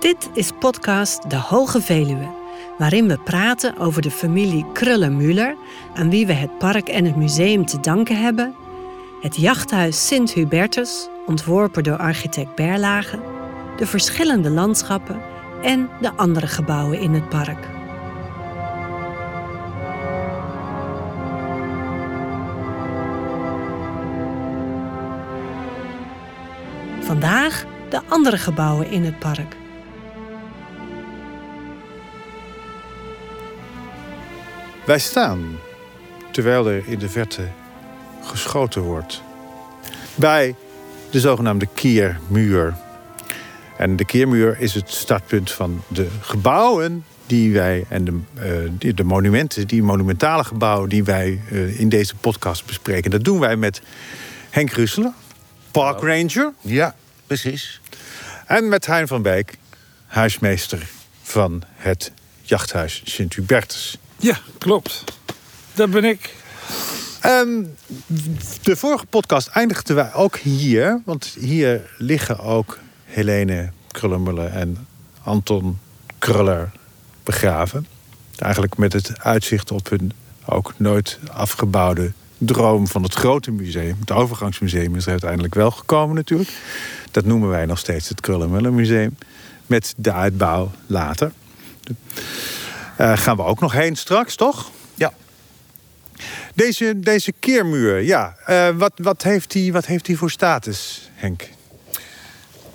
Dit is podcast De Hoge Veluwe, waarin we praten over de familie Krullen-Müller, aan wie we het park en het museum te danken hebben, het jachthuis Sint Hubertus, ontworpen door architect Berlage, de verschillende landschappen en de andere gebouwen in het park. Vandaag de andere gebouwen in het park. Wij staan, terwijl er in de verte geschoten wordt, bij de zogenaamde Kiermuur. En de Kiermuur is het startpunt van de gebouwen die wij en de, eh, de monumenten, die monumentale gebouwen die wij eh, in deze podcast bespreken. Dat doen wij met Henk Russeler, Park Ranger, Ja, precies. en met Hein van Beek, huismeester van het jachthuis Sint-Hubertus. Ja, klopt. Dat ben ik. Ehm, de vorige podcast eindigden wij ook hier. Want hier liggen ook Helene Krullenmuller en Anton Kruller begraven. Eigenlijk met het uitzicht op hun ook nooit afgebouwde droom van het grote museum. Het overgangsmuseum is er uiteindelijk wel gekomen natuurlijk. Dat noemen wij nog steeds het Krullenmuller Museum. Met de uitbouw later. Eh gaan we ook nog heen straks, toch? Ja. Deze, deze keermuur, ja. eh, wat, wat, heeft die, wat heeft die voor status, Henk?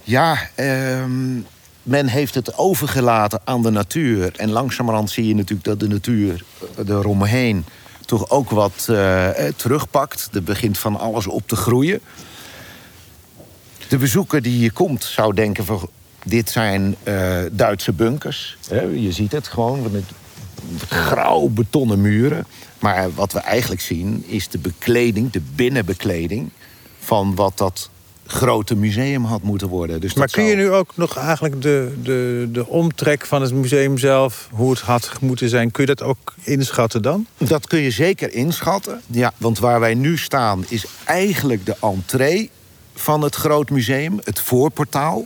Ja, ehm, men heeft het overgelaten aan de natuur. En langzamerhand zie je natuurlijk dat de natuur eromheen toch ook wat eh, eh, terugpakt. Er begint van alles op te groeien. De bezoeker die hier komt zou denken van... dit zijn eh, Duitse bunkers. Hè, je ziet het gewoon met grauw betonnen muren. Maar wat we eigenlijk zien is de bekleding, de binnenbekleding... van wat dat grote museum had moeten worden. Dus Maar kun je nu ook nog eigenlijk de, de, de omtrek van het museum zelf... hoe het had moeten zijn, kun je dat ook inschatten dan? Dat kun je zeker inschatten. Ja, want waar wij nu staan is eigenlijk de entree van het Groot Museum, het voorportaal.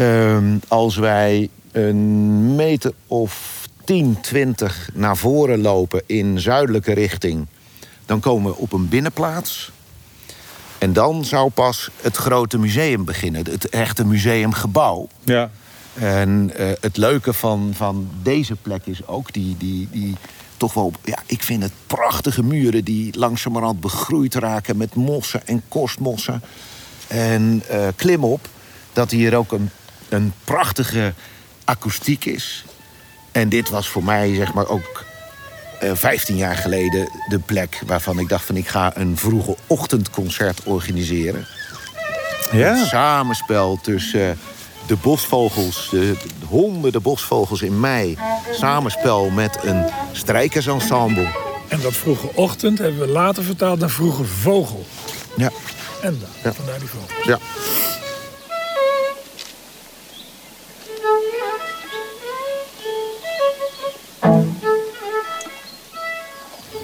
Ehm, als wij een meter of 10, 20 naar voren lopen in zuidelijke richting, dan komen we op een binnenplaats. En dan zou pas het grote museum beginnen, het echte museumgebouw. Ja. En eh, het leuke van, van deze plek is ook die, die, die toch wel... Ja, ik vind het prachtige muren die langzamerhand begroeid raken... met mossen en korstmossen. En eh, klimop, dat hier ook een, een prachtige akoestiek is. En dit was voor mij zeg maar ook eh 15 jaar geleden de plek... waarvan ik dacht van ik ga een vroege ochtendconcert organiseren. Een Ja, samenspel tussen eh, de bosvogels, de, de honderden bosvogels in mei. Samenspel met een strijkersensemble. En dat vroege ochtend hebben we later vertaald naar vroege vogel. Ja, En dan, Ja. vandaar die vogel. ja.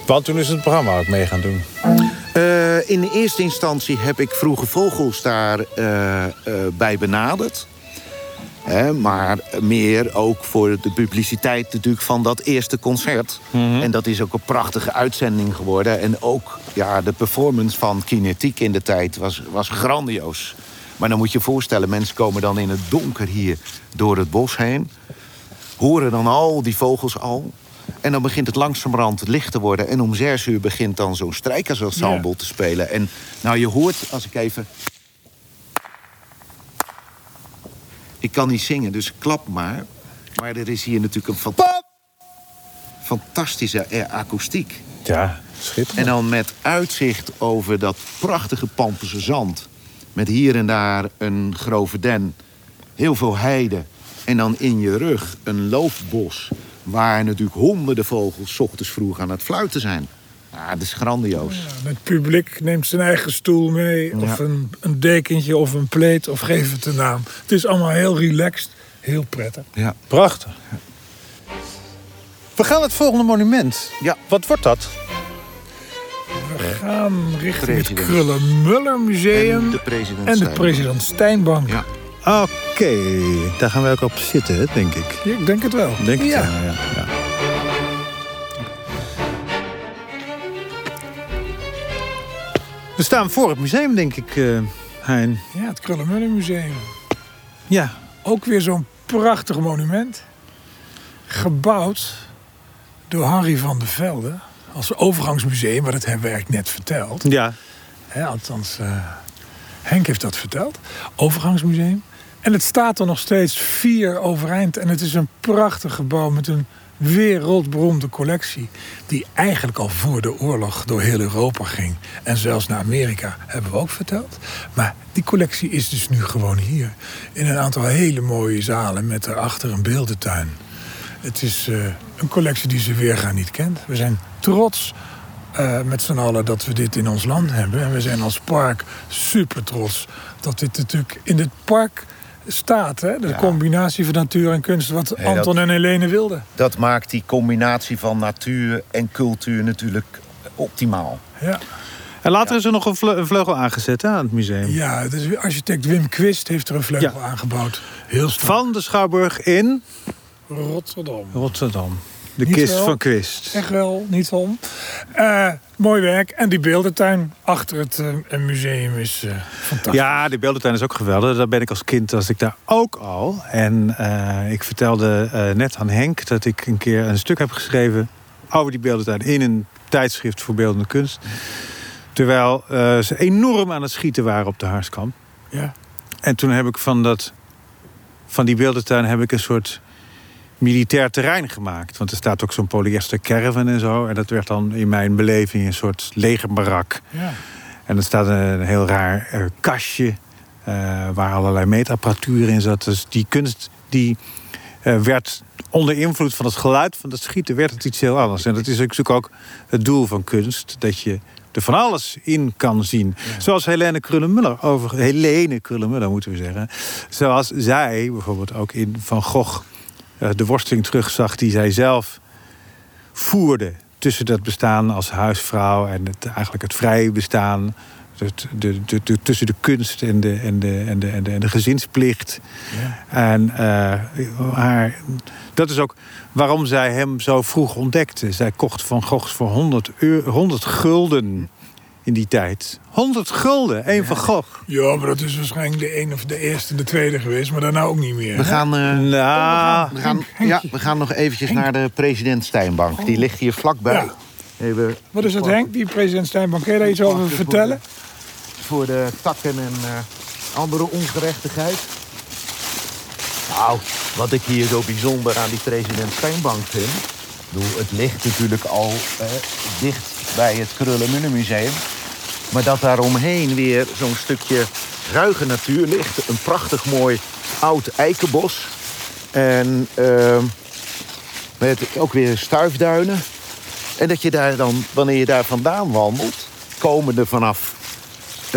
Want toen is het programma ook mee gaan doen. Eh, in de eerste instantie heb ik vroege vogels daar eh, eh, bij benaderd. Hè, maar meer ook voor de publiciteit natuurlijk van dat eerste concert. En dat is ook een prachtige uitzending geworden. En ook ja, de performance van Kinetiek in de tijd was, was grandioos. Maar dan moet je je voorstellen, mensen komen dan in het donker hier door het bos heen. Horen dan al die vogels al. En dan begint het langzamerhand licht te worden. En om zes uur begint dan zo'n strijkersensemble Ja. te spelen. En nou, je hoort, als ik even... Ik kan niet zingen, dus klap maar. Maar er is hier natuurlijk een fanta- fantastische eh, akoestiek. Ja, schitterend. En dan met uitzicht over dat prachtige Pamperse zand. Met hier en daar een grove den. Heel veel heide. En dan in je rug een loofbos. Waar natuurlijk honderden vogels 's ochtends vroeg aan het fluiten zijn. Ja, dat is grandioos. Ja, het publiek neemt zijn eigen stoel mee. Of een, een dekentje of een pleet of geef het een naam. Het is allemaal heel relaxed. Heel prettig. Ja. Prachtig. We gaan het volgende monument. Ja. Wat wordt dat? We gaan richting het. Krullen-Muller Museum. En de president en de Steinbank. President Steinbank. Oké, daar gaan we ook op zitten, denk ik. Ik denk het wel. Denk ik ja. ja. ja, ja. We staan voor het museum, denk ik, eh Hein. Ja, het Krullenmullen Museum. Ja, Ook weer zo'n prachtig monument. Gebouwd door Henry van der Velde. Als overgangsmuseum, maar dat hebben we eigenlijk net verteld. ja. Althans, eh, Henk heeft dat verteld. Overgangsmuseum. En het staat er nog steeds vier overeind. En het is een prachtig gebouw met een wereldberoemde collectie. Die eigenlijk al voor de oorlog door heel Europa ging. En zelfs naar Amerika, hebben we ook verteld. Maar die collectie is dus nu gewoon hier. In een aantal hele mooie zalen met daarachter een beeldentuin. Het is eh, een collectie die ze weergaan niet kent. We zijn trots eh, met z'n allen dat we dit in ons land hebben. En we zijn als park super trots dat dit natuurlijk in dit park staat. Hè? De Ja. combinatie van natuur en kunst, wat dat- Anton en Helene wilden. Dat maakt die combinatie van natuur en cultuur natuurlijk optimaal. Ja, En later is er nog een, vle- een vleugel aangezet hè, aan het museum. ja dus architect Wim Quist heeft er een vleugel aangebouwd. Heel sterk. Van de Schouwburg in Rotterdam. Rotterdam. De Niet kist wel. van Quist. Echt wel, niet om. Eh, mooi werk. En die beeldentuin achter het eh, museum is eh, fantastisch. Ja, die beeldentuin is ook geweldig. Daar ben ik als kind, was ik daar ook al. En ik vertelde net aan Henk dat ik een keer een stuk heb geschreven over die beeldentuin in een tijdschrift voor beeldende kunst. Terwijl ze enorm aan het schieten waren op de Harskamp. Ja. En toen heb ik van, dat, van die beeldentuin heb ik een soort militair terrein gemaakt. Want er staat ook zo'n polyester caravan en zo. En dat werd dan in mijn beleving een soort legerbarak. ja. En er staat een heel raar eh, kastje eh, waar allerlei meetapparatuur in zat. Dus die kunst die eh, werd onder invloed van het geluid van het schieten werd het iets heel anders. En dat is natuurlijk ook het doel van kunst, dat je er van alles in kan zien. Zoals Helene Krullenmuller, over Helene Krullenmuller moeten we zeggen. Zoals zij bijvoorbeeld ook in Van Gogh de worsteling terugzag die zij zelf voerde tussen dat bestaan als huisvrouw en het, eigenlijk het vrije bestaan. Het, de, de, de- tussen de kunst en de, en de, en de, en de, en de gezinsplicht. Ja. En eh, haar, dat is ook waarom zij hem zo vroeg ontdekte. Zij kocht Van Goghs voor 100, euro, 100 gulden in die tijd. 100 gulden, één Van Gogh. Ja, maar dat is waarschijnlijk de een of de eerste, de tweede geweest, maar daarna ook niet meer. We gaan, eh, Nou, we gaan, ja, we gaan nog eventjes naar de president Stijnbank. Die ligt hier vlakbij. Ja. Even Wat is het, Henk, die president Steinbank? Kun je daar iets over vertellen? voor de takken en eh, andere ongerechtigheid. Nou, wat ik hier zo bijzonder aan die president Steenbank vind... ik bedoel, het ligt natuurlijk al eh, dicht bij het Krullenmunnenmuseum... maar dat daar omheen weer zo'n stukje ruige natuur ligt. Een prachtig mooi oud eikenbos. En eh, met ook weer stuifduinen. En dat je daar dan, wanneer je daar vandaan wandelt... komende vanaf eh,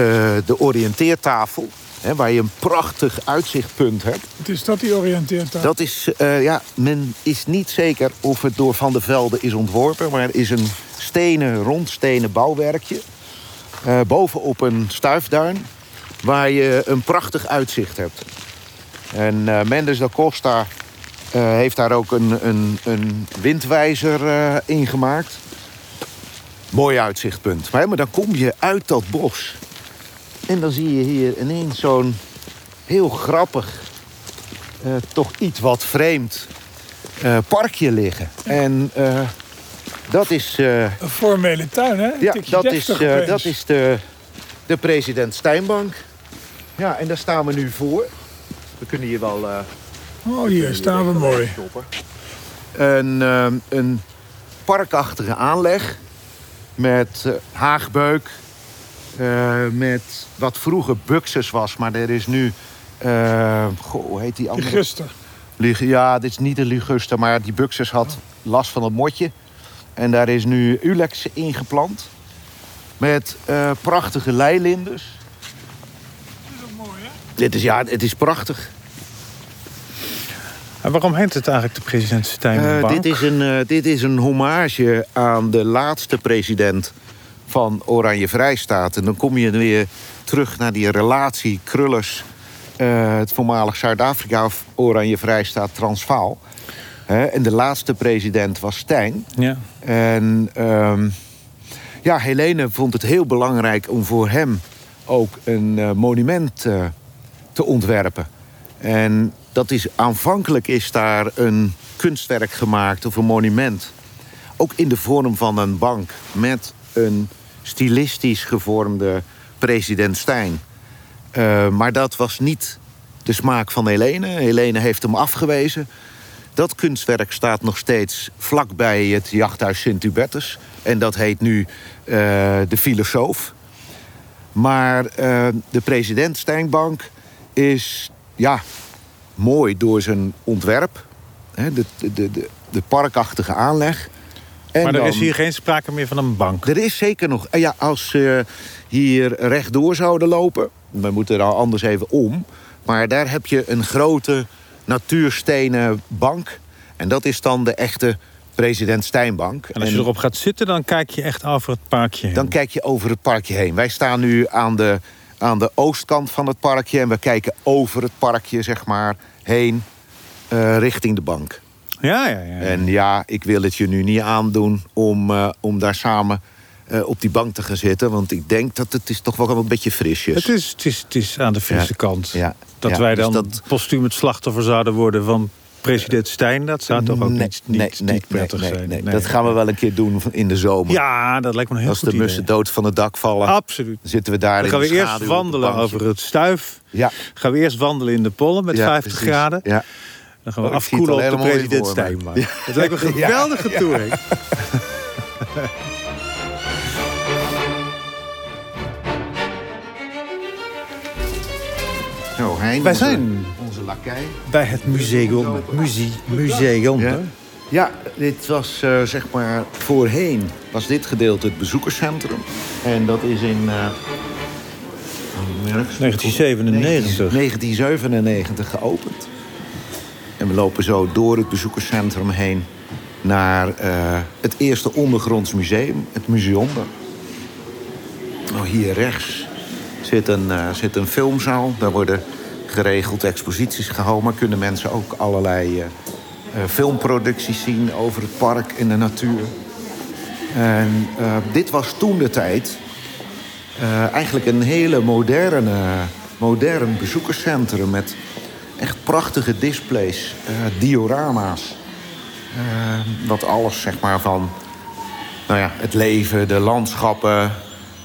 de oriënteertafel... Hè, waar je een prachtig uitzichtpunt hebt... Het is dat die oriënteert daar. Dat is, eh, ja, men is niet zeker of het door Van der Velde is ontworpen, maar er is een stenen, rondstenen bouwwerkje. eh, bovenop een stuifduin, waar je een prachtig uitzicht hebt. En eh, Mendes da Costa eh, heeft daar ook een, een, een windwijzer in gemaakt. Mooi uitzichtpunt. Maar, maar dan kom je uit dat bos. En dan zie je hier ineens zo'n heel grappig toch iets wat vreemd parkje liggen. En dat is, eh, Een formele tuin, hè? Ja, dat is, eh, dat is de, de president Steinbank. Ja, en daar staan we nu voor. We kunnen hier wel... eh, Oh, hier staan we mooi. stoppen. Een, eh, een parkachtige aanleg met haagbeuk. met wat vroeger Buxus was, maar er is nu... goh, hoe heet die andere? Gisteren. Lig- Ja, dit is niet de Liguster, maar die Buxus had last van het motje. En daar is nu Ulex ingeplant. Met eh, prachtige leilinders. Dat is ook mooi, hè? Dit is, ja, het is prachtig. En waarom heet het eigenlijk de president Eh, dit, is een, eh, dit is een hommage aan de laatste president van Oranje Vrijstaat. En dan kom je weer terug naar die relatie Krullers het voormalig Zuid-Afrika of Oranje Vrijstaat Transvaal. Hè, en de laatste president was Stijn. Ja. En ehm, ja, Helene vond het heel belangrijk om voor hem ook een eh, monument eh, te ontwerpen. En dat is aanvankelijk is daar een kunstwerk gemaakt of een monument. Ook in de vorm van een bank met een stilistisch gevormde president Stijn. Eh, maar dat was niet de smaak van Helene. Helene heeft hem afgewezen. Dat kunstwerk staat nog steeds vlakbij het jachthuis Sint-Hubertus. En dat heet nu eh, de Filosoof. Maar eh, de president Stijnbank is ja, mooi door zijn ontwerp. Hè, de, de, de, de parkachtige aanleg. En maar er is dan- hier geen sprake meer van een bank. er is zeker nog. eh, Ja, als ze hier rechtdoor zouden lopen. We moeten er al anders even om. Maar daar heb je een grote natuurstenen bank. En dat is dan de echte president Stijnbank. En als je erop gaat zitten, dan kijk je echt over het parkje heen. dan kijk je over het parkje heen. Wij staan nu aan de, aan de oostkant van het parkje. En we kijken over het parkje, zeg maar, heen eh, richting de bank. Ja, ja, ja. En ja, ik wil het je nu niet aandoen om, eh, om daar samen eh, op die bank te gaan zitten. Want ik denk dat het is toch wel een beetje frisjes. Het is, het, is, het is aan de frisse Ja. kant. Ja. Dat Ja, wij dus dan dat- postuum het slachtoffer zouden worden van president Stijn... dat zou toch ook Nee, niet, niet, nee, nee, niet prettig zijn. Dat gaan we wel een keer doen in de zomer. Ja, dat lijkt me een heel Als goed de mussen idee. dood van het dak vallen, Absoluut. dan zitten we daar Dan gaan we eerst wandelen over het stuif. Ja, Gaan we eerst wandelen in de pollen met ja, 50 precies. graden. Ja. Dan gaan we Oh, afkoelen op de president. Stijnbaan. Het lijkt me een geweldige touring. Zo, Hein, Wij onze- zijn onze lakij. bij het museum. Muzie, museum. Ja. hè? Ja, dit was eh, zeg maar voorheen was dit gedeelte het bezoekerscentrum. En dat is in eh, 1997. 1997 geopend. En we lopen zo door het bezoekerscentrum heen naar eh, het eerste ondergronds museum, het Museumber. Nou, hier rechts zit een, eh, zit een filmzaal. Daar worden geregeld exposities gehouden. Maar kunnen mensen ook allerlei eh, eh, filmproducties zien over het park en de natuur. En dit was toen de tijd eigenlijk een hele moderne, modern bezoekerscentrum... met echt prachtige displays, diorama's. Wat alles zeg maar van nou ja, het leven, de landschappen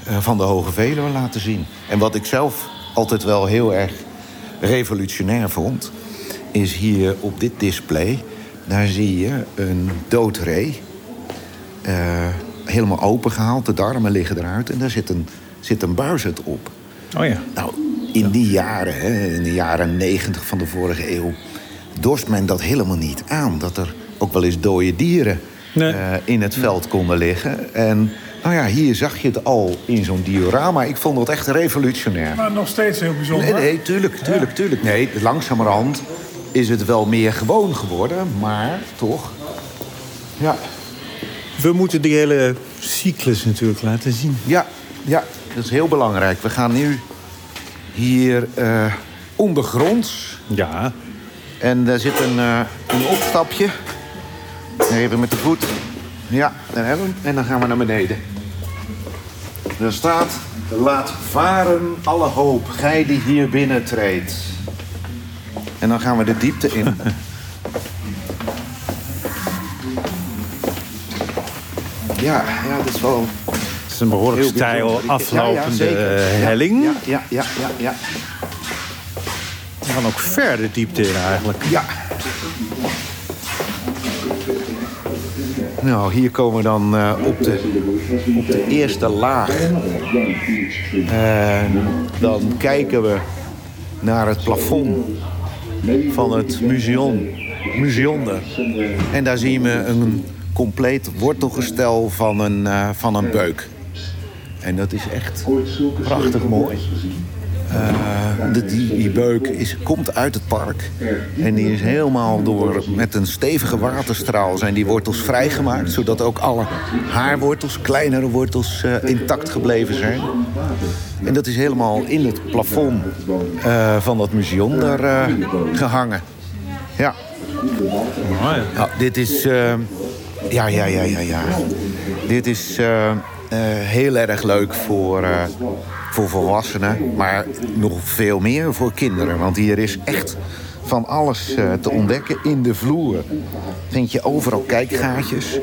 van de Hoge Veluwe laten zien. En wat ik zelf altijd wel heel erg revolutionair vond... is hier op dit display, daar zie je een doodree... eh, helemaal opengehaald, de darmen liggen eruit... en daar zit een, zit een buizerd op. Oh ja. Nou, in die jaren, hè, in de jaren negentig van de vorige eeuw... dorst men dat helemaal niet aan. Dat er ook wel eens dode dieren Nee. eh, in het veld konden liggen. En nou ja, hier zag je het al in zo'n diorama. Ik vond dat echt revolutionair. Maar nog steeds heel bijzonder. Nee, nee, tuurlijk, tuurlijk, tuurlijk. Nee, langzamerhand is het wel meer gewoon geworden. Maar toch, ja, We moeten die hele cyclus natuurlijk laten zien. Ja, ja, dat is heel belangrijk. We gaan nu hier eh, ondergronds. Ja. En daar zit een, eh, een opstapje. Even met de voet. Ja, daar hebben we hem. En dan gaan we naar beneden. Er staat... Laat varen alle hoop, gij die hier binnen treedt. En dan gaan we de diepte in. Ja, ja, dat is wel Het is een behoorlijk stijl aflopende Ja, ja, helling. Ja, ja, ja, ja, ja. We gaan ook ver de diepte in eigenlijk. Ja. Nou, hier komen we dan eh, op, de, eerste laag. En dan kijken we naar het plafond van het museum. Museumde. En daar zien we een compleet wortelgestel van een, eh, van een beuk. En dat is echt prachtig mooi. Eh, de, die, die beuk is, komt uit het park. En die is helemaal door met een stevige waterstraal zijn die wortels vrijgemaakt. Zodat ook alle haarwortels, kleinere wortels, eh, intact gebleven zijn. En dat is helemaal in het plafond eh, van dat museum daar eh, gehangen. Ja. Mooi. Nou, dit is. ja, ja, ja, ja, ja. Dit is heel erg leuk voor, voor volwassenen, maar nog veel meer voor kinderen. Want hier is echt van alles eh, te ontdekken in de vloer. Vind je overal kijkgaatjes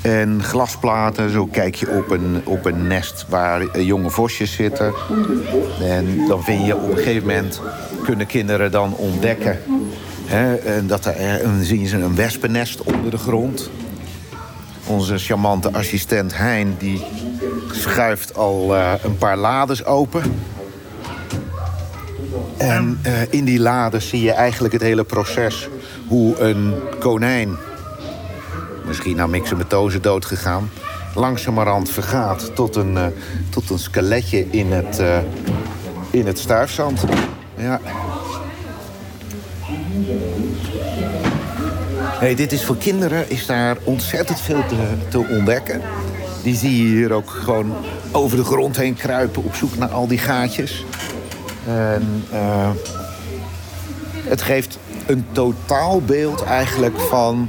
en glasplaten. Zo kijk je op een, op een nest waar eh, jonge vosjes zitten. En dan vind je op een gegeven moment kunnen kinderen dan ontdekken Hè, en dat er, dan zien ze een wespennest onder de grond. Onze charmante assistent Hein die schuift al eh, een paar lades open. En eh, in die lades zie je eigenlijk het hele proces hoe een konijn, misschien na mixomatose dood gegaan, langzamerhand vergaat tot een, eh, tot een skeletje in het, in het stuifzand. Ja. Hey, dit is voor kinderen is daar ontzettend veel te ontdekken. Die zie je hier ook gewoon over de grond heen kruipen op zoek naar al die gaatjes. En eh, het geeft een totaalbeeld eigenlijk van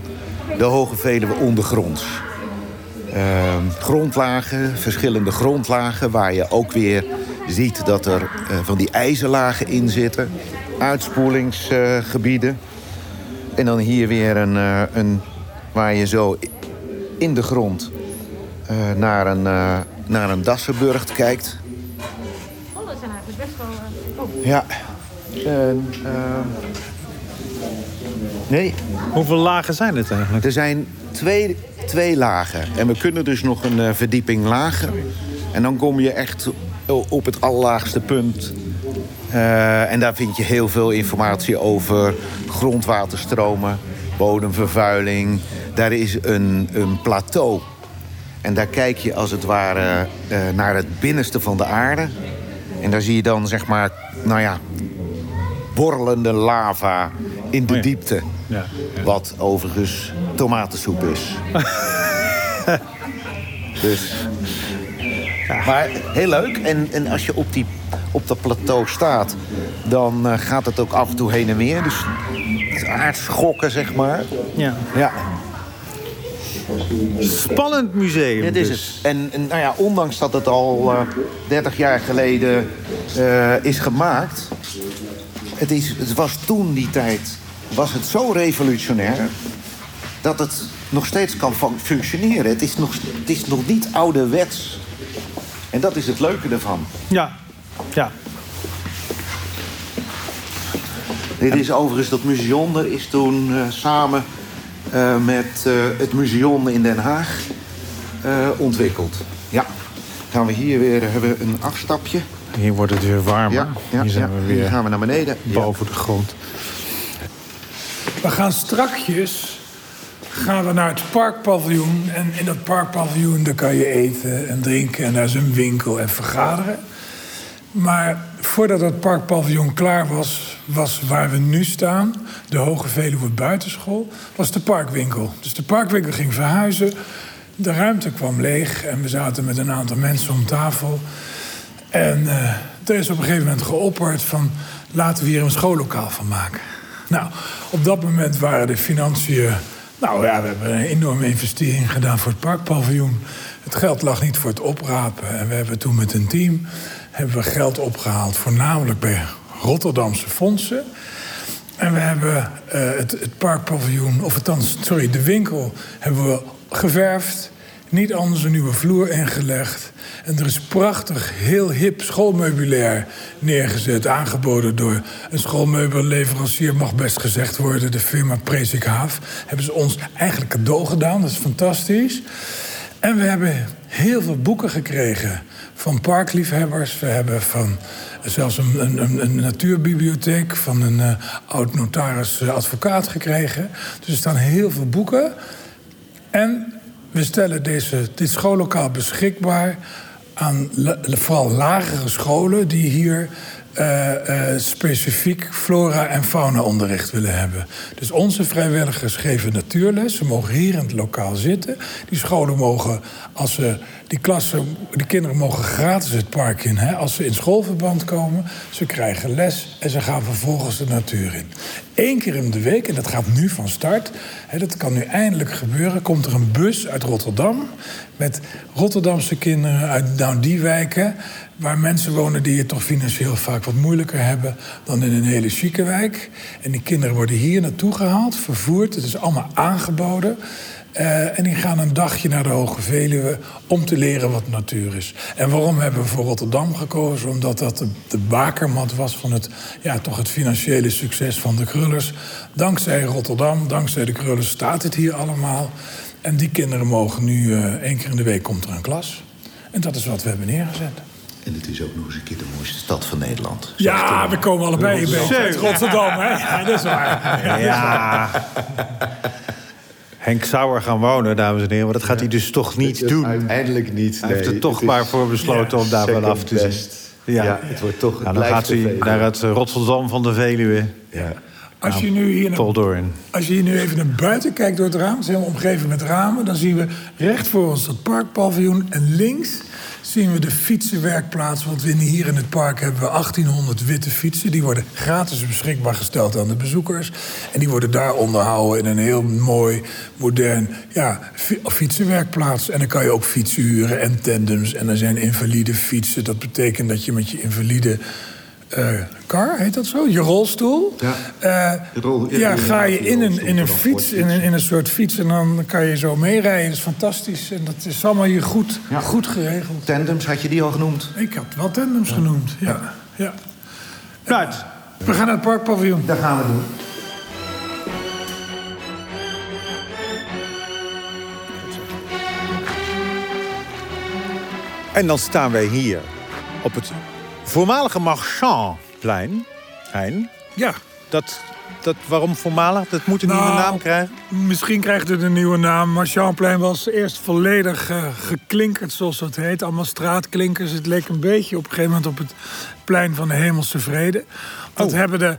de Hoge Veluwe ondergronds. Eh, grondlagen, verschillende grondlagen, waar je ook weer ziet dat er eh, van die ijzerlagen in zitten. Uitspoelingsgebieden. En dan hier weer een, eh, een waar je zo in de grond eh, naar, een, eh, naar een Dassenburgt kijkt. Oh, dat zijn eigenlijk best wel... eh, oh. Ja. En, nee, Hoeveel lagen zijn het eigenlijk? er zijn twee, twee lagen. En we kunnen dus nog een verdieping lager. En dan kom je echt op het allerlaagste punt. Eh, en daar vind je heel veel informatie over grondwaterstromen, bodemvervuiling. Daar is een, een plateau. En daar kijk je als het ware eh, naar het binnenste van de aarde. En daar zie je dan zeg maar, nou ja, borrelende lava in de Oh ja. diepte. Ja. Wat overigens tomatensoep is. dus. Maar heel leuk. En, en als je op, die, op dat plateau staat, dan eh, gaat het ook af en toe heen en weer. Dus aardschokken, zeg maar. ja. Ja, Spannend museum. dit is dus. het. En, en nou ja, ondanks dat het al eh 30 jaar geleden eh, is gemaakt... Het, is, het was toen die tijd was het zo revolutionair... dat het nog steeds kan fun- functioneren. Het is nog, het is nog niet ouderwets. En dat is het leuke ervan. Ja. Ja. Dit is overigens dat museum. Er is toen eh, samen met eh, het museum in Den Haag eh, ontwikkeld. Ja. Gaan we hier weer hebben we een afstapje. Hier wordt het weer warmer. Ja, ja, Hier zijn ja. we weer Hier gaan we naar beneden. boven de grond. We gaan strakjes gaan we naar het parkpaviljoen. En in dat parkpaviljoen daar kan je eten en drinken. En daar is een winkel en vergaderen. Maar voordat het parkpaviljoen klaar was, was waar we nu staan... de Hoge Veluwe Buitenschool, was de parkwinkel. Dus de parkwinkel ging verhuizen. De ruimte kwam leeg en we zaten met een aantal mensen om tafel. En eh, er is op een gegeven moment geopperd van... laten we hier een schoollokaal van maken. Nou, op dat moment waren de financiën... Nou ja, we hebben een enorme investering gedaan voor het parkpaviljoen. Het geld lag niet voor het oprapen. En we hebben toen met een team hebben we geld opgehaald... voornamelijk bij Rotterdamse fondsen. En we hebben eh, het, het parkpaviljoen, of althans, sorry, de winkel hebben we geverfd. Niet anders een nieuwe vloer ingelegd. En er is prachtig, heel hip schoolmeubilair neergezet. Aangeboden door een schoolmeubelleverancier, mag best gezegd worden. De firma Prezik Haaf. Hebben ze ons eigenlijk cadeau gedaan. Dat is fantastisch. En we hebben heel veel boeken gekregen van parkliefhebbers. We hebben van zelfs een, een, een- natuurbibliotheek van een eh, oud notaris eh, gekregen. Dus er staan heel veel boeken. En we stellen deze, dit schoollokaal beschikbaar aan vooral lagere scholen die hier eh, eh, specifiek flora- en fauna-onderricht willen hebben. Dus onze vrijwilligers geven natuurles. Ze mogen hier in het lokaal zitten. Die scholen mogen, als ze die klassen, die kinderen mogen gratis het park in. Hè, als ze in schoolverband komen. Ze krijgen les en ze gaan vervolgens de natuur in. Eén keer in de week, en dat gaat nu van start. Hè, dat kan nu eindelijk gebeuren. Komt er een bus uit Rotterdam. Met Rotterdamse kinderen uit nou, die wijken waar mensen wonen die het toch financieel vaak wat moeilijker hebben dan in een hele chique wijk. En die kinderen worden hier naartoe gehaald, vervoerd. Het is allemaal aangeboden. Uh, en die gaan een dagje naar de Hoge Veluwe om te leren wat natuur is. En waarom hebben we voor Rotterdam gekozen? Omdat dat de, de bakermat was van het, ja, toch het financiële succes van de Krullers. Dankzij Rotterdam, dankzij de Krullers staat het hier allemaal. En die kinderen mogen nu uh, één keer in de week komt er een klas. En dat is wat we hebben neergezet. En het is ook nog eens een keer de mooiste stad van Nederland. Ja, we komen allebei in uit Rotterdam, hè? Ja, dat is waar. Ja. Henk zou er gaan wonen, dames en heren. Maar dat gaat hij dus toch niet doen. Uiteindelijk niet. Hij heeft er toch maar voor besloten om daar wel af te zien. Ja. het wordt toch. Het nou, dan gaat hij naar het Rotterdam van de Veluwe. Ja. Als je, nu hier naar, als je hier nu even naar buiten kijkt door het raam, het is helemaal omgeven met ramen, dan zien we recht voor ons dat parkpaviljoen en links zien we de fietsenwerkplaats. Want hier in het park hebben we 1800 witte fietsen. Die worden gratis beschikbaar gesteld aan de bezoekers. En die worden daar onderhouden in een heel mooi, modern ja, fietsenwerkplaats. En dan kan je ook fietsen huren en tandems. En er zijn invalide fietsen. Dat betekent dat je met je invalide car, heet dat zo? Je rolstoel. Ja, uh, rol, ja, ga je in een, in een fiets, in een, in een soort fiets... en dan kan je zo meerijden. Dat is fantastisch. En dat is allemaal hier goed, goed geregeld. Tandems, had je die al genoemd? Ik had wel tandems genoemd, ja. ja. Right. We gaan naar het parkpaviljoen. Dat gaan we doen. En dan staan wij hier op het voormalige Marchandplein, Hein. Ja. Dat, dat, waarom voormalig? Dat moet een nieuwe nou, naam krijgen? Misschien krijgt het een nieuwe naam. Marchandplein was eerst volledig uh, geklinkerd, zoals dat heet. Allemaal straatklinkers. Het leek een beetje op een gegeven moment op het plein van de Hemelse Vrede. Dat oh. hebben de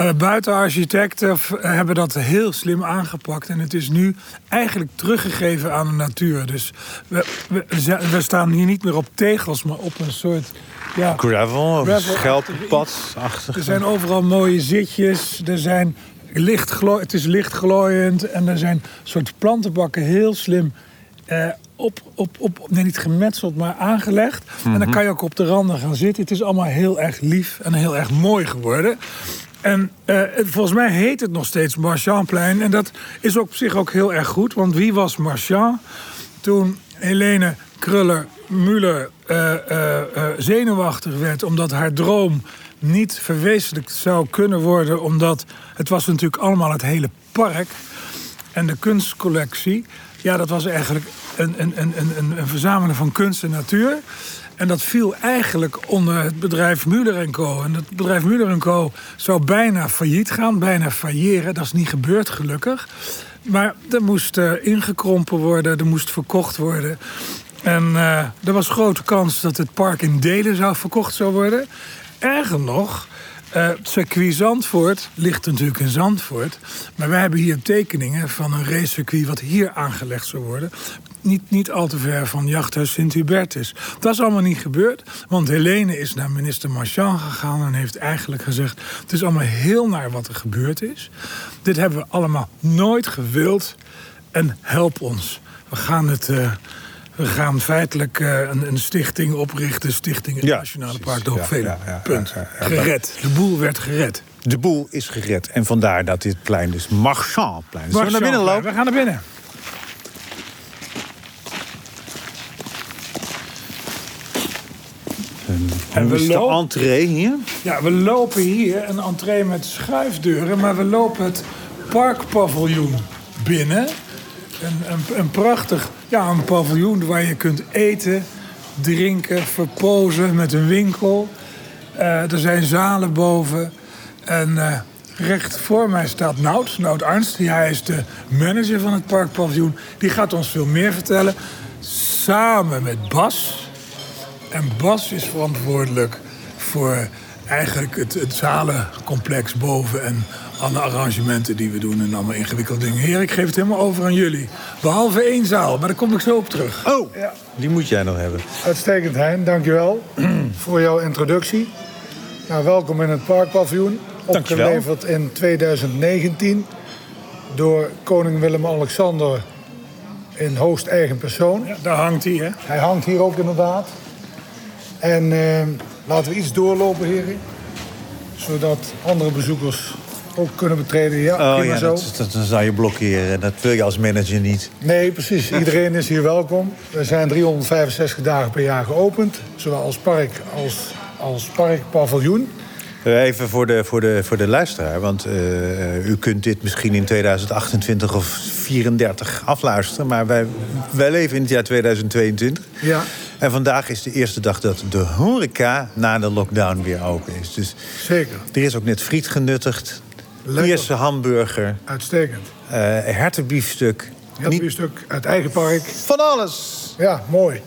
uh, buitenarchitecten hebben dat heel slim aangepakt. En het is nu eigenlijk teruggegeven aan de natuur. Dus we, we, we staan hier niet meer op tegels, maar op een soort ja. Gravel, schelppad. Er zijn overal mooie zitjes. Er zijn licht het is lichtglooiend. En er zijn soort plantenbakken heel slim eh, op, op, op, nee, niet gemetseld, maar aangelegd. En dan mhm. kan je ook op de randen gaan zitten. Het is allemaal heel erg lief en heel erg mooi geworden. En uh, volgens mij heet het nog steeds Marchandplein. En dat is op zich ook heel erg goed. Want wie was Marchand? Toen Helene Kruller Muller uh, uh, zenuwachtig werd omdat haar droom niet verwezenlijkt zou kunnen worden, omdat het was natuurlijk allemaal het hele park en de kunstcollectie. Ja, dat was eigenlijk een, een, een, een, een verzameling van kunst en natuur. En dat viel eigenlijk onder het bedrijf Muller Co. En dat bedrijf Muller Co. zou bijna failliet gaan, bijna failleren. Dat is niet gebeurd, gelukkig. Maar er moest ingekrompen worden, er moest verkocht worden. En uh, er was grote kans dat het park in delen zou verkocht zou worden. Erger nog, uh, circuit Zandvoort ligt natuurlijk in Zandvoort. Maar wij hebben hier tekeningen van een racecircuit wat hier aangelegd zou worden. Niet, niet al te ver van jachthuis Sint-Hubertus. Dat is allemaal niet gebeurd, want Helene is naar minister Marchand gegaan... en heeft eigenlijk gezegd, het is allemaal heel naar wat er gebeurd is. Dit hebben we allemaal nooit gewild en help ons. We gaan het... Uh, we gaan feitelijk uh, een, een, stichting oprichten. Stichting het Nationale Park ja, ja, Punt. gered. De boel werd gered. De boel is gered. En vandaar dat dit plein dus Marchandplein is. Zullen we naar binnen lopen? We gaan naar binnen. En we de entree hier? Ja, we lopen hier een entree met schuifdeuren, maar we lopen het parkpaviljoen binnen. Een, een, een prachtig ja, een paviljoen waar je kunt eten, drinken, verpozen met een winkel. Uh, er zijn zalen boven. En uh, recht voor mij staat Nout, Nout Arnst. Hij is de manager van het parkpaviljoen. Die gaat ons veel meer vertellen. Samen met Bas. En Bas is verantwoordelijk voor eigenlijk het, het zalencomplex boven en alle arrangementen die we doen en allemaal ingewikkelde dingen. Heer, ik geef het helemaal over aan jullie. Behalve één zaal, maar daar kom ik zo op terug. Oh, die moet jij nog hebben. Uitstekend, Hein. Dankjewel voor jouw introductie. Nou, welkom in het Parkpaviljoen. Dankjewel. Opgeleverd in 2019 door koning Willem-Alexander in hoogst eigen persoon. Ja, daar hangt hij, hè? Hij hangt hier ook inderdaad. En eh, laten we iets doorlopen, heren. Zodat andere bezoekers ook kunnen betreden. Ja, Oh prima ja, zo. dat, dat, dan zou je blokkeren. Dat wil je als manager niet. Nee, precies. Iedereen is hier welkom. We zijn 365 dagen per jaar geopend. Zowel als park als, als parkpaviljoen. Eh, Even voor de, voor de, voor de luisteraar. Want eh, u kunt dit misschien in 2028 of 34 afluisteren. Maar wij, wij leven in het jaar 2022. Ja. En vandaag is de eerste dag dat de horeca na de lockdown weer open is. Dus Zeker. er is ook net friet genuttigd. Lekker. Ierse hamburger. Uitstekend. eh hertenbiefstuk. Je hebt hier een stuk uit eigen park. Van alles. Ja, mooi.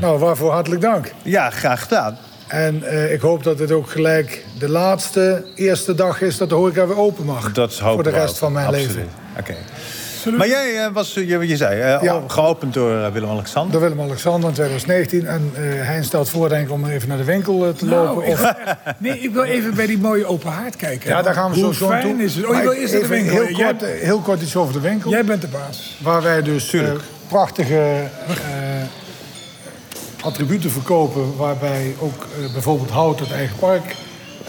Nou, waarvoor hartelijk dank. Ja, graag gedaan. En eh, ik hoop dat dit ook gelijk de laatste, eerste dag is dat de horeca weer open mag. Dat hopen Voor de rest van mijn Absoluut. leven. Oké. Maar jij eh, was, je, je zei, eh, Ja. geopend door eh, Willem-Alexander. Door Willem-Alexander in 2019. En eh Hein stelt voor, denk ik, om even naar de winkel te Nou, lopen. Of, nee, ik wil even bij die mooie open haard kijken. ja, daar gaan we Hoe zo zo fijn toe. is het? Oh, je wil eerst naar de even winkel. Heel Jij- kort, heel kort iets over de winkel. Jij bent de baas. Waar wij dus prachtige eh, attributen verkopen. Waarbij ook bijvoorbeeld hout uit eigen park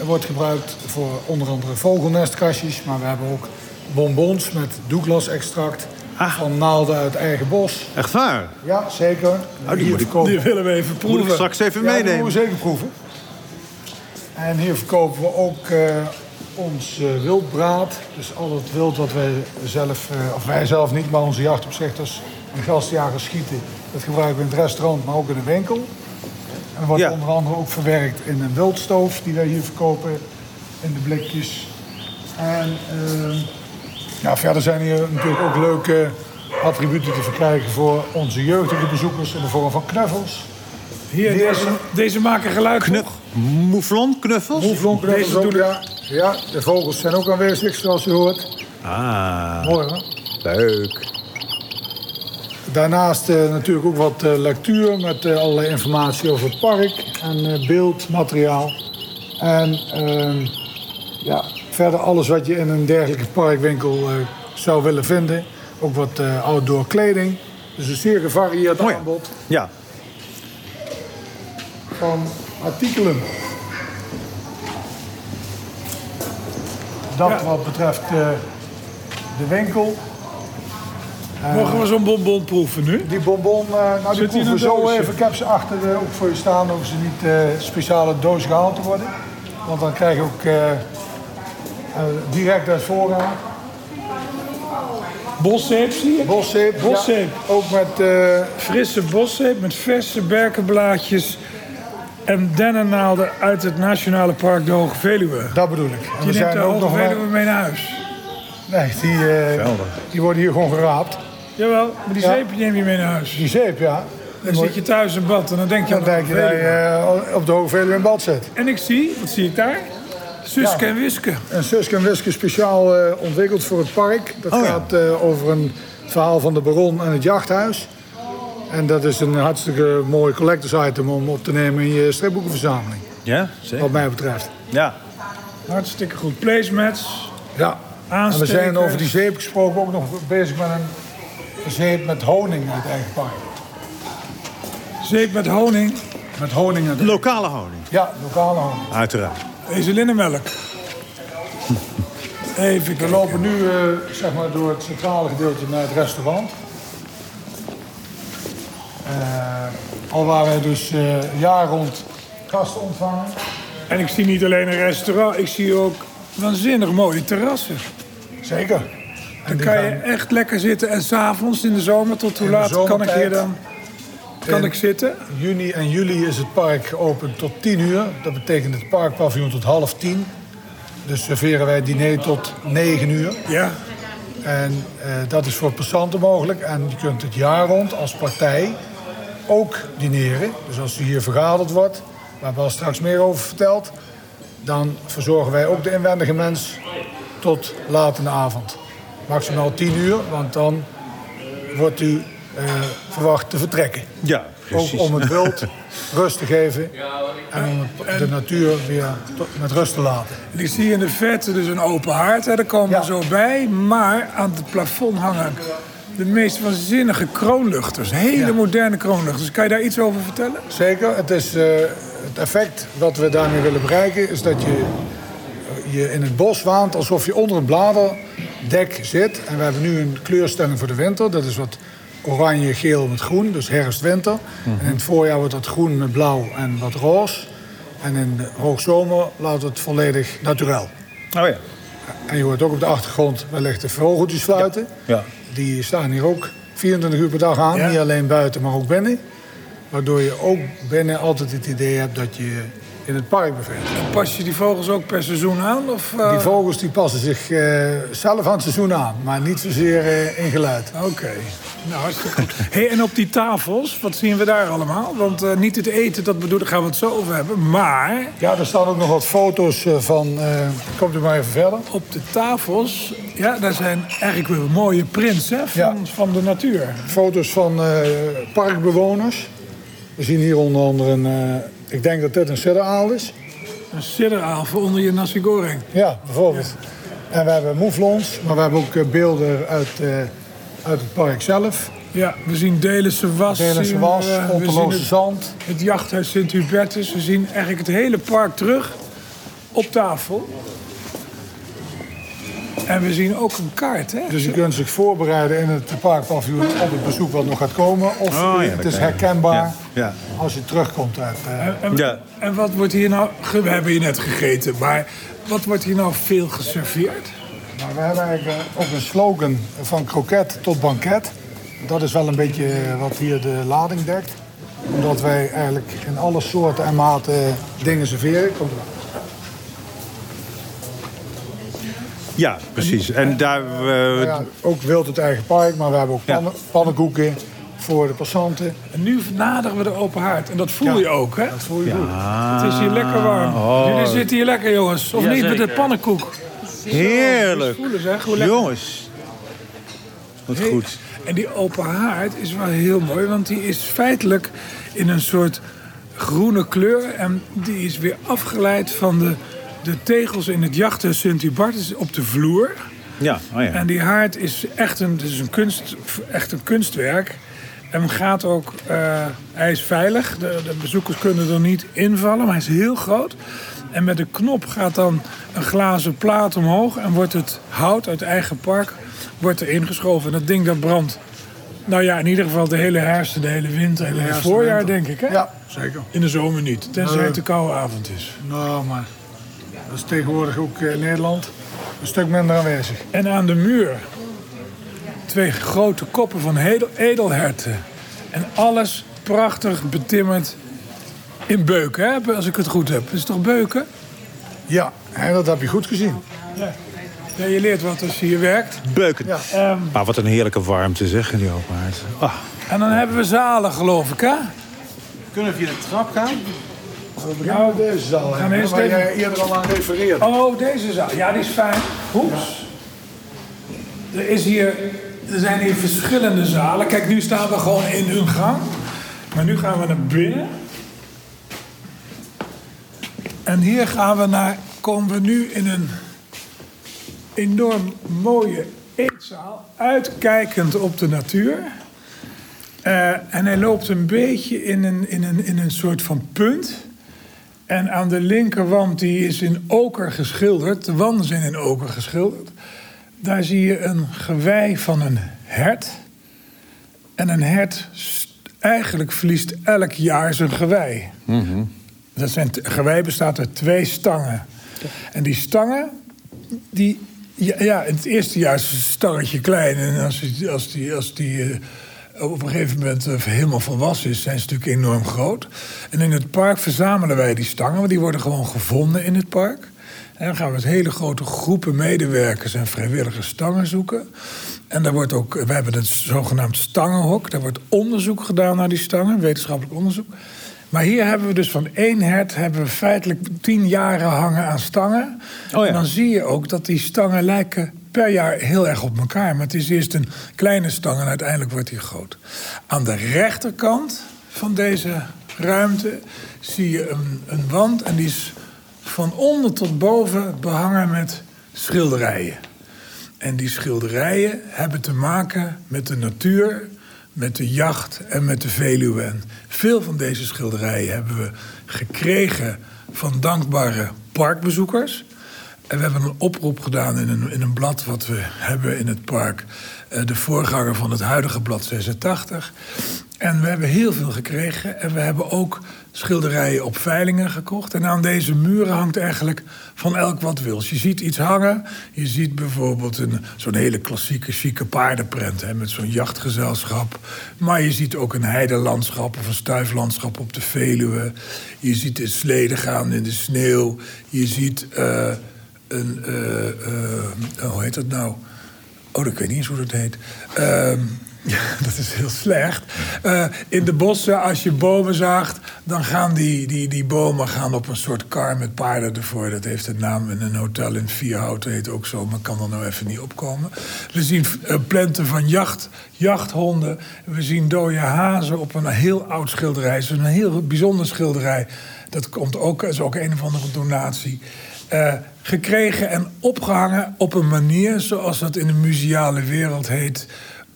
wordt gebruikt. Voor onder andere vogelnestkastjes. Maar we hebben ook bonbons met Douglas-extract. Ah. Van naalden uit eigen bos. Echt waar? Ja, zeker. die hier moet verkopen Die willen we even Moet ik proeven. straks even ja, die meenemen. moeten we zeker proeven. En hier verkopen we ook eh, ons eh, wildbraad. Dus al het wild wat wij zelf, eh, of wij zelf niet, maar onze jachtopzichters en gastjagers schieten. Dat gebruiken we in het restaurant, maar ook in de winkel. En dat wordt Ja. onder andere ook verwerkt in een wildstoof die wij hier verkopen in de blikjes. En ja, verder zijn hier natuurlijk ook leuke attributen te verkrijgen voor onze jeugdige bezoekers in de vorm van knuffels. Hier, Deze- deze, deze maken geluid Knu? Mouflon, knuffels? Moeflon knuffels Deze ook, doen ja. Ja, de vogels zijn ook aanwezig, zoals u hoort. Ah, Mooi, hè? leuk. Daarnaast eh, natuurlijk ook wat eh, lectuur met eh, allerlei informatie over het park en eh, beeldmateriaal. En ehm, verder alles wat je in een dergelijke parkwinkel eh, zou willen vinden. Ook wat eh, outdoor kleding. Dus een zeer gevarieerd Mooi. aanbod Ja, van artikelen. Dat Ja. wat betreft eh, de winkel. Mogen we zo'n bonbon proeven nu? Die bonbon, eh, nou die proeven we zo doosje? even. Ik heb ze achter eh, ook voor je staan. Hoeven ze niet eh speciale doos gehaald te worden. Want dan krijg je ook direct uit voorraad. Boszeep zie je? Boszeep. Boszeep. Ja, ook met eh, Frisse boszeep met verse berkenblaadjes en dennennaalden uit het Nationale Park de Hoge Veluwe. dat bedoel ik. En we neemt de ook Hoge nog Veluwe mee naar huis. Nee, die, eh, die worden hier gewoon geraapt. Jawel, maar die Ja. zeep neem je mee naar huis. Die zeep, ja. Dan zit je thuis in bad en dan denk je Dan aan de denk je dat je eh, op de Hoge Veluwe in bad zit. En ik zie, wat zie ik daar? Suske Ja. en Wiske. Een Suske en Wiske speciaal eh, ontwikkeld voor het park. Dat Oh gaat eh, over een verhaal van de baron en het jachthuis. En dat is een hartstikke mooi collectors item om op te nemen in je stripboekenverzameling. ja zeker. Wat mij betreft. Ja. Hartstikke goed. Placemats. Ja. En we zijn over die zeep gesproken ook nog bezig met een zeep met honing uit eigen park. Zeep met honing. Met honing uit Lokale honing, Ja, lokale honing. uiteraard. Ezelinnenmelk. Even We lopen nu eh, zeg maar door het centrale gedeelte naar het restaurant. Eh, al waar wij dus eh jaar rond gasten ontvangen. En ik zie niet alleen een restaurant, ik zie ook waanzinnig mooie terrassen. Zeker. En Dan kan je echt lekker zitten. En s'avonds in de zomer, tot hoe laat kan ik hier dan kan ik zitten? Juni en juli is het park geopend tot 10 uur. Dat betekent het parkpaviljoen tot half 10. Dus serveren wij diner tot 9 uur. Ja. En eh, dat is voor passanten mogelijk. En je kunt het jaar rond als partij ook dineren. Dus als er hier vergaderd wordt, waar wel straks meer over verteld... dan verzorgen wij ook de inwendige mens tot laat in de avond. Maximaal 10 uur, want dan wordt u verwacht te vertrekken. Ja, Ook om het wild rust te geven en om de natuur weer met rust te laten. En ik zie in de verte dus een open haard, hè, daar komen Ja. we zo bij. Maar aan het plafond hangen de meest waanzinnige kroonluchters. Hele Ja. moderne kroonluchters. Kan je daar iets over vertellen? Zeker, het, is, eh, het effect wat we daarmee willen bereiken is dat je je in het bos waant alsof je onder een bladerdek zit. En we hebben nu een kleurstelling voor de winter. Dat is wat oranje, geel met groen, dus herfst-winter. En in het voorjaar wordt dat groen met blauw en wat roze. En in de hoogzomer laat het volledig naturel. Oh ja. En je hoort ook op de achtergrond wellicht de vogeltjes fluiten. Ja. Die staan hier ook 24 uur per dag aan. Ja. Niet alleen buiten, maar ook binnen. Waardoor je ook binnen altijd het idee hebt dat je in het park bevindt. Pas je die vogels ook per seizoen aan? Of, eh, Die vogels die passen zich eh, zelf aan het seizoen aan, maar niet zozeer eh, in geluid. Oké. Nou, hartstikke goed. Hey, en op die tafels, wat zien we daar allemaal? Want eh, niet het eten, dat bedoel, daar gaan we het zo over hebben. Maar Ja, er staan ook nog wat foto's eh, van. eh, komt u maar even verder. op de tafels, ja, daar zijn eigenlijk weer mooie prints hè, van, Ja. van de natuur. Foto's van parkbewoners. We zien hier onder andere een. ik denk dat dit een sidderaal is. Een sidderaal voor onder je nasi goreng. Ja, bijvoorbeeld. En we hebben mouflons, maar we hebben ook beelden uit, uit het park zelf. Ja, we zien Delense was. Delense zien was, we, we zien Onteloze het, zand. het jachthuis Sint-Hubertus. We zien eigenlijk het hele park terug op tafel. En we zien ook een kaart, hè? Dus je kunt zich voorbereiden in het parkpaviljoen op het bezoek wat nog gaat komen. Of Oh, ja, het is herkenbaar Ja, ja. als je terugkomt uit... eh, En, en, Ja. en wat wordt hier nou... We hebben hier net gegeten, maar wat wordt hier nou veel geserveerd? Maar we hebben eigenlijk eh, ook een slogan van kroket tot banket. Dat is wel een beetje eh, wat hier de lading dekt. Omdat wij eigenlijk in alle soorten en maten dingen serveren. Komt er- Ja, precies. En daar... eh, Nou ja, ook wild het eigen park, maar we hebben ook Ja. pannenkoeken voor de passanten. En nu naderen we de open haard. En dat voel je ook, hè? Dat voel je goed. Het is hier lekker warm. Jullie zitten hier lekker, jongens. Of niet, met de pannenkoek. Heerlijk. Voelen zeg, hoe. Jongens. Wat goed. En die open haard is wel heel mooi, want die is feitelijk in een soort groene kleur. En die is weer afgeleid van de, de tegels in het jachten Sint-Hubertus op de vloer. Ja, oh ja. En die haard is echt een, is een, kunst, echt een kunstwerk. En gaat ook, eh, hij is veilig. De, de bezoekers kunnen er niet invallen, maar hij is heel groot. En met de knop gaat dan een glazen plaat omhoog en wordt het hout uit eigen park wordt er ingeschoven. En dat ding dat brandt. Nou ja, in ieder geval de hele herfst, en de hele winter en het hele herfst en voorjaar, winter. denk ik. Hè? Ja, zeker. In de zomer niet, tenzij het een koude avond is. Nou, maar dat is tegenwoordig ook eh, in Nederland een stuk minder aanwezig. En aan de muur twee grote koppen van edel, edelherten. En alles prachtig betimmerd in beuken, hè? als ik het goed heb. Is het toch beuken? Ja, en dat heb je goed gezien. Ja. ja je leert wat als je hier werkt. Beuken. Ja. Ehm, Ah, wat een heerlijke warmte zeg in die open haard. Ah, en dan hebben we zalen, geloof ik, hè? Kunnen we via de trap gaan? We beginnen met deze zaal, gaan hè, eerst waar even- jij eerder al aan refereerde. Oh, deze zaal. Ja, die is fijn. Hoeps. Er, is hier, er zijn hier verschillende zalen. Kijk, nu staan we gewoon in een gang. Maar nu gaan we naar binnen. En hier gaan we naar, komen we nu in een enorm mooie eetzaal. Uitkijkend op de natuur. Eh, en hij loopt een beetje in een, in, een, in een soort van punt. En aan de linkerwand, die is in oker geschilderd. De wanden zijn in oker geschilderd. Daar zie je een gewei van een hert. En een hert eigenlijk verliest elk jaar zijn gewei. Dat zijn gewei bestaat uit twee stangen. En die stangen, die, ja, het eerste jaar is het stangetje klein. En als die, als die, als die eh, op een gegeven moment eh, helemaal volwassen is, zijn ze natuurlijk enorm groot. En in het park verzamelen wij die stangen, want die worden gewoon gevonden in het park. En dan gaan we met hele grote groepen medewerkers en vrijwilligers stangen zoeken. En daar wordt ook, we hebben het zogenaamd stangenhok. Daar wordt onderzoek gedaan naar die stangen, wetenschappelijk onderzoek. Maar hier hebben we dus van één hert hebben we feitelijk tien jaren hangen aan stangen. Oh ja. En dan zie je ook dat die stangen lijken per jaar heel erg op elkaar. Maar het is eerst een kleine stang en uiteindelijk wordt die groot. Aan de rechterkant van deze ruimte zie je een, een wand en die is van onder tot boven behangen met schilderijen. En die schilderijen hebben te maken met de natuur, met de jacht en met de Veluwe. En veel van deze schilderijen hebben we gekregen van dankbare parkbezoekers. En we hebben een oproep gedaan in een, in een blad wat we hebben in het park. eh, de voorganger van het huidige blad 86. En we hebben heel veel gekregen. En we hebben ook schilderijen op veilingen gekocht. En aan deze muren hangt eigenlijk van elk wat wils. Je ziet iets hangen. Je ziet bijvoorbeeld zo'n hele klassieke, chique paardenprent... Hè, met zo'n jachtgezelschap. Maar je ziet ook een heidelandschap of een stuiflandschap op de Veluwe. Je ziet de sleden gaan in de sneeuw. Je ziet eh, een... eh, eh, hoe heet dat nou? Oh, ik weet niet eens hoe dat heet. Ja, dat is heel slecht. Eh, in de bossen, als je bomen zaagt, dan gaan die, die, die bomen gaan op een soort kar met paarden ervoor. Dat heeft een naam. En een hotel in Vierhouten heet ook zo, maar kan er nou even niet opkomen. We zien uh, plenten van jacht, jachthonden. We zien dode hazen op een heel oud schilderij. Het is een heel bijzonder schilderij. Dat komt ook, is ook een of andere donatie. Uh, gekregen en opgehangen op een manier zoals dat in de museale wereld heet.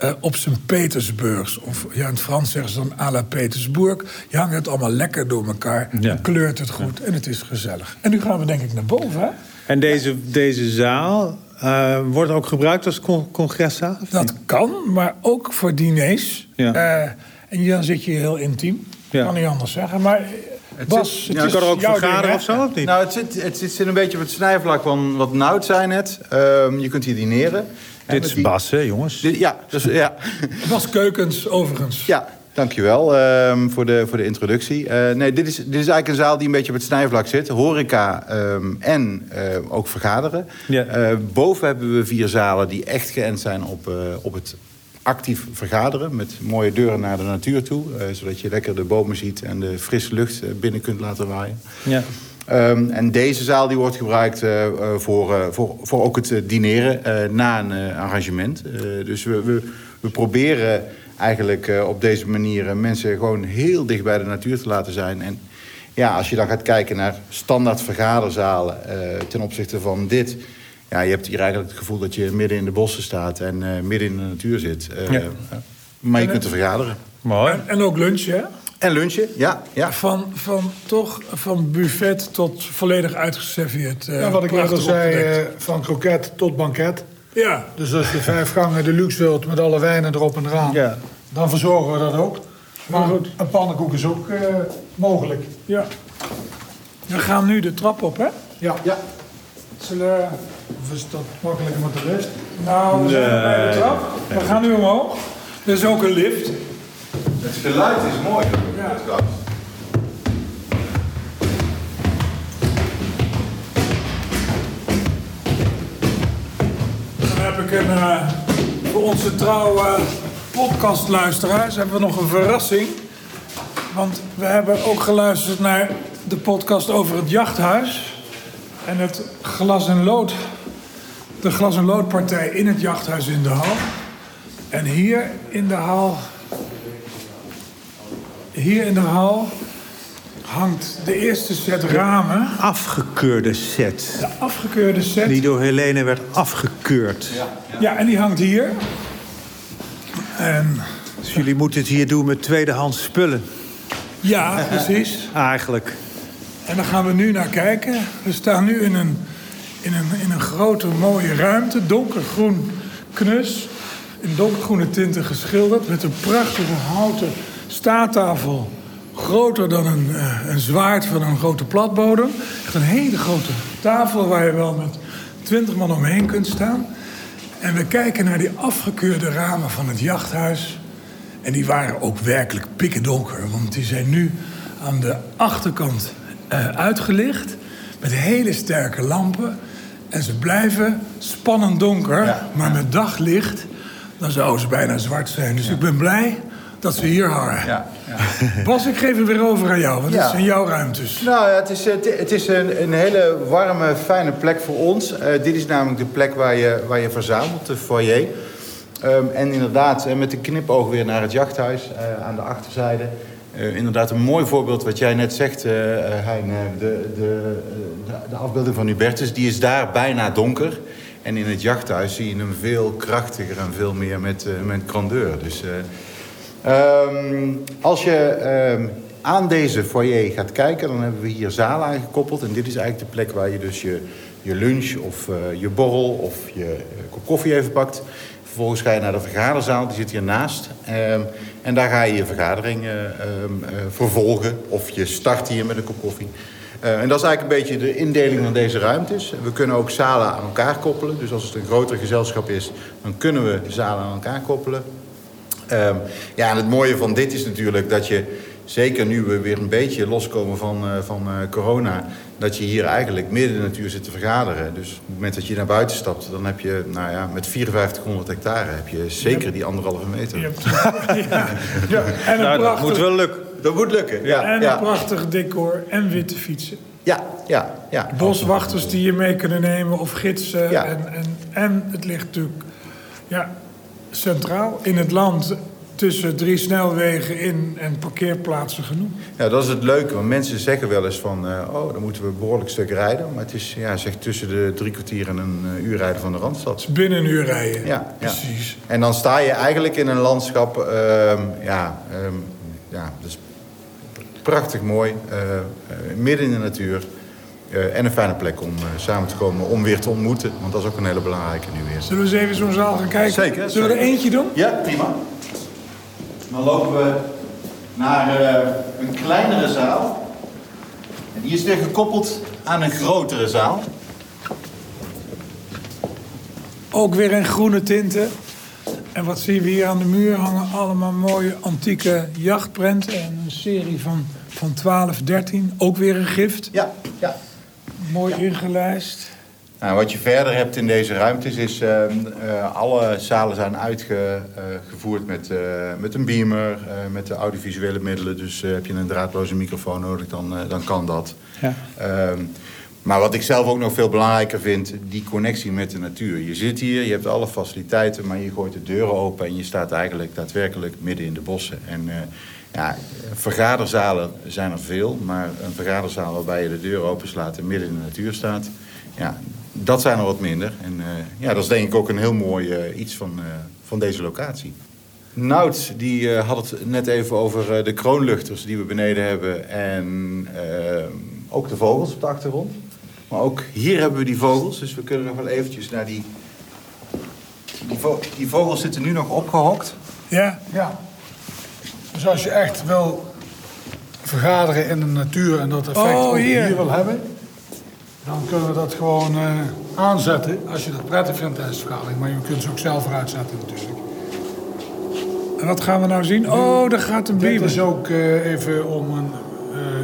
Uh, op Sint Petersburgs. Of ja, in het Frans zeggen ze dan à la Petersburg. Je hangt het allemaal lekker door elkaar. Ja. Kleurt het goed ja. en het is gezellig. En nu gaan we denk ik naar boven. Hè? En deze, deze zaal uh, wordt ook gebruikt als con congreszaal? Dat kan, maar ook voor diners. Ja. Uh, en dan zit je heel intiem. Ja. Kan niet anders zeggen. Maar het Bas, zit, het ja, kan er ook vergaderen of zo, of niet? Nou, het zit, het zit een beetje op het snijvlak van wat Nout zei net. Um, je kunt hier dineren. Dit is die... Bas, hè, jongens? Dit, ja, dus, ja. Bas Keukens, overigens. Ja, dankjewel um, voor, de, voor de introductie. Uh, nee, dit is, dit is eigenlijk een zaal die een beetje op het snijvlak zit. Horeca um, en uh, ook vergaderen. Ja. Uh, boven hebben we vier zalen die echt geënt zijn op, op het actief vergaderen. Met mooie deuren naar de natuur toe. Uh, zodat je lekker de bomen ziet en de frisse lucht binnen kunt laten waaien. Ja. Um, en deze zaal die wordt gebruikt uh, voor, voor, voor ook het dineren na een arrangement. dus we, we, we proberen eigenlijk op deze manier mensen gewoon heel dicht bij de natuur te laten zijn. En ja, als je dan gaat kijken naar standaard vergaderzalen ten opzichte van dit ja, je hebt hier eigenlijk het gevoel dat je midden in de bossen staat en uh, midden in de natuur zit. Uh, ja. Maar je en, kunt er vergaderen. Mooi. En, en, ook lunchen, hè? En lunchen, ja. ja. Van, van toch van buffet tot volledig uitgeserveerd. Uh, ja, wat ik net al zei, van kroket tot banket. Ja. Dus als je vijf gangen de luxe wilt met alle wijnen erop en eraan, ja. dan verzorgen we dat ook. Maar goed, een pannenkoek is ook mogelijk. Ja. We gaan nu de trap op, hè? Ja. ja. Zullen of is dat makkelijker met de rest? Nou, we zijn nee. bij de trap. We gaan nu omhoog. Er is ook een lift. Het geluid is mooi. Ja. Dan heb ik een, uh, voor onze trouwe podcastluisteraars hebben we nog een verrassing. Want we hebben ook geluisterd naar de podcast over het jachthuis. En het glas en lood de glas- en loodpartij in het jachthuis in de hal. En hier in de hal, hier in de hal hangt de eerste set ramen. Afgekeurde set. De afgekeurde set. Die door Helene werd afgekeurd. Ja, ja. ja en die hangt hier. En... Dus jullie moeten het hier doen met tweedehands spullen. Ja, precies. Eigenlijk. En daar gaan we nu naar kijken. We staan nu in een in een, in een grote mooie ruimte, donkergroen knus, in donkergroene tinten geschilderd, met een prachtige houten staattafel, groter dan een, uh, een zwaard van een grote platbodem. Echt een hele grote tafel waar je wel met twintig man omheen kunt staan. En we kijken naar die afgekeurde ramen van het jachthuis. En die waren ook werkelijk pikkendonker, want die zijn nu aan de achterkant uh, uitgelicht met hele sterke lampen. En ze blijven spannend donker, ja. maar met daglicht... dan zouden ze bijna zwart zijn. Dus ja. ik ben blij dat ze hier hangen. Ja, ja. Bas, ik geef hem weer over aan jou, want het zijn jouw ruimtes. Nou ja, het is, het, is een, een hele warme, fijne plek voor ons. Eh, dit is namelijk de plek waar je, waar je verzamelt, de foyer. Ehm, en inderdaad, eh, met een knipoog weer naar het jachthuis eh, aan de achterzijde. Inderdaad, een mooi voorbeeld wat jij net zegt, eh, Hein. de, de, de, de afbeelding van Hubertus, die is daar bijna donker. En in het jachthuis zie je hem veel krachtiger en veel meer met, met grandeur. Dus... eh, Ehm, als je ehm, aan deze foyer gaat kijken, dan hebben we hier zalen aangekoppeld. En dit is eigenlijk de plek waar je dus je, je lunch of eh, je borrel of je eh, kop koffie even pakt. Vervolgens ga je naar de vergaderzaal, die zit hiernaast. Ehm, en daar ga je je vergadering eh, vervolgen. Of je start hier met een kop koffie. En dat is eigenlijk een beetje de indeling van deze ruimtes. We kunnen ook zalen aan elkaar koppelen. Dus als het een groter gezelschap is, dan kunnen we zalen aan elkaar koppelen. Ehm, ja, en het mooie van dit is natuurlijk dat je, zeker nu we weer een beetje loskomen van, eh, van eh, corona, dat je hier eigenlijk midden in de natuur zit te vergaderen. Dus op het moment dat je naar buiten stapt, dan heb je, nou ja, met 5400 hectare heb je zeker die anderhalve meter. Ja. Ja, En een Nou, dat prachtig, moet wel lukken. Dat moet lukken, ja. en een ja. prachtig decor en witte fietsen. Ja, ja, ja. Boswachters die je mee kunnen nemen of gidsen. Ja. En, en, en het ligt natuurlijk ja, centraal in het land tussen drie snelwegen in en parkeerplaatsen genoeg. Ja, dat is het leuke, want mensen zeggen wel eens van... eh, oh, dan moeten we een behoorlijk stuk rijden. Maar het is ja, zeg, tussen de drie kwartier en een eh, uur rijden van de Randstad. Dus binnen een uur rijden. Ja, ja. precies. En dan sta je eigenlijk in een landschap, ehm, ja, ehm, ja, is prachtig mooi, eh, midden in de natuur. Eh, en een fijne plek om eh, samen te komen, om weer te ontmoeten. Want dat is ook een hele belangrijke nu weer. Zullen we eens even zo'n zaal gaan kijken? Zeker, Zullen we er eentje doen? Ja, prima. Dan lopen we naar eh, een kleinere zaal. En die is weer gekoppeld aan een grotere zaal. Ook weer in groene tinten. En wat zien we hier aan de muur hangen? Allemaal mooie antieke jachtprenten. En een serie van, van 12, 13. Ook weer een gift. Ja, ja. Mooi ingelijst. Nou, wat je verder hebt in deze ruimtes is... ehm, eh, alle zalen zijn uitgevoerd met, eh, met een beamer, eh, met de audiovisuele middelen. Dus eh, heb je een draadloze microfoon nodig, dan, eh, dan kan dat. Ja. Ehm, maar wat ik zelf ook nog veel belangrijker vind, die connectie met de natuur. Je zit hier, je hebt alle faciliteiten, maar je gooit de deuren open... en je staat eigenlijk daadwerkelijk midden in de bossen. En eh, ja, vergaderzalen zijn er veel, maar een vergaderzaal waarbij je de deur openslaat... en midden in de natuur staat, ja, dat zijn er wat minder. En eh, ja, dat is denk ik ook een heel mooi eh, iets van, eh, van deze locatie. Nout die had het net even over de kroonluchters die we beneden hebben. En ook de vogels op de achtergrond. Maar ook hier hebben we die vogels. Dus we kunnen nog wel eventjes naar die... Die, vo- die vogels zitten nu nog opgehokt. Ja, Ja. Dus als je echt wil vergaderen in de natuur en dat effect Oh, hier. hier. wil hebben, dan kunnen we dat gewoon eh, aanzetten als je dat prettig vindt tijdens de vergadering. Maar je kunt ze ook zelf eruit zetten natuurlijk. en wat gaan we nou zien? Oh, daar gaat een Dit beamer. is ook eh, even om een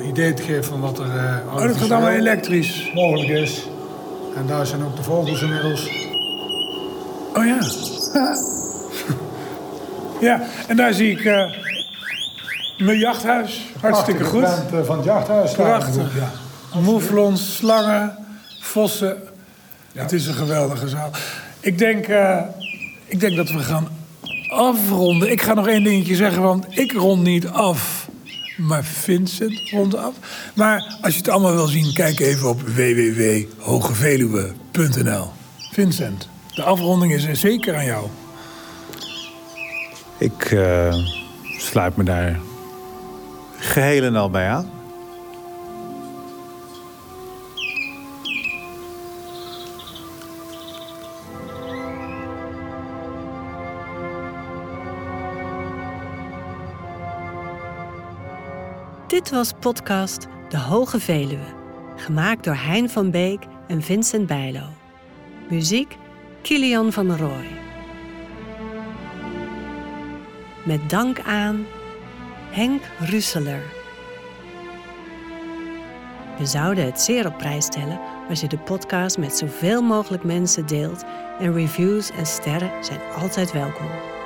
eh, idee te geven van wat er Oh, dat gaat allemaal elektrisch. mogelijk is. En daar zijn ook de vogels inmiddels. Oh ja. ja, en daar zie ik mijn jachthuis. Hartstikke goed. Prachtig, je bent, eh, van het jachthuis. Prachtig. Ja. Moeflons, slangen, vossen. Het is een geweldige zaal. Ik denk, eh, ik denk dat we gaan afronden. Ik ga nog één dingetje zeggen, want ik rond niet af. Maar Vincent rondt af. Maar als je het allemaal wil zien, kijk even op www.hogeveluwe.nl. Vincent, de afronding is er zeker aan jou. Ik eh, sluit me daar geheel en al aan. Dit was podcast De Hoge Veluwe, gemaakt door Hein van Beek en Vincent Bijlo. Muziek Kilian van Rooij. Met dank aan Henk Russeler. We zouden het zeer op prijs stellen als je de podcast met zoveel mogelijk mensen deelt en reviews en sterren zijn altijd welkom.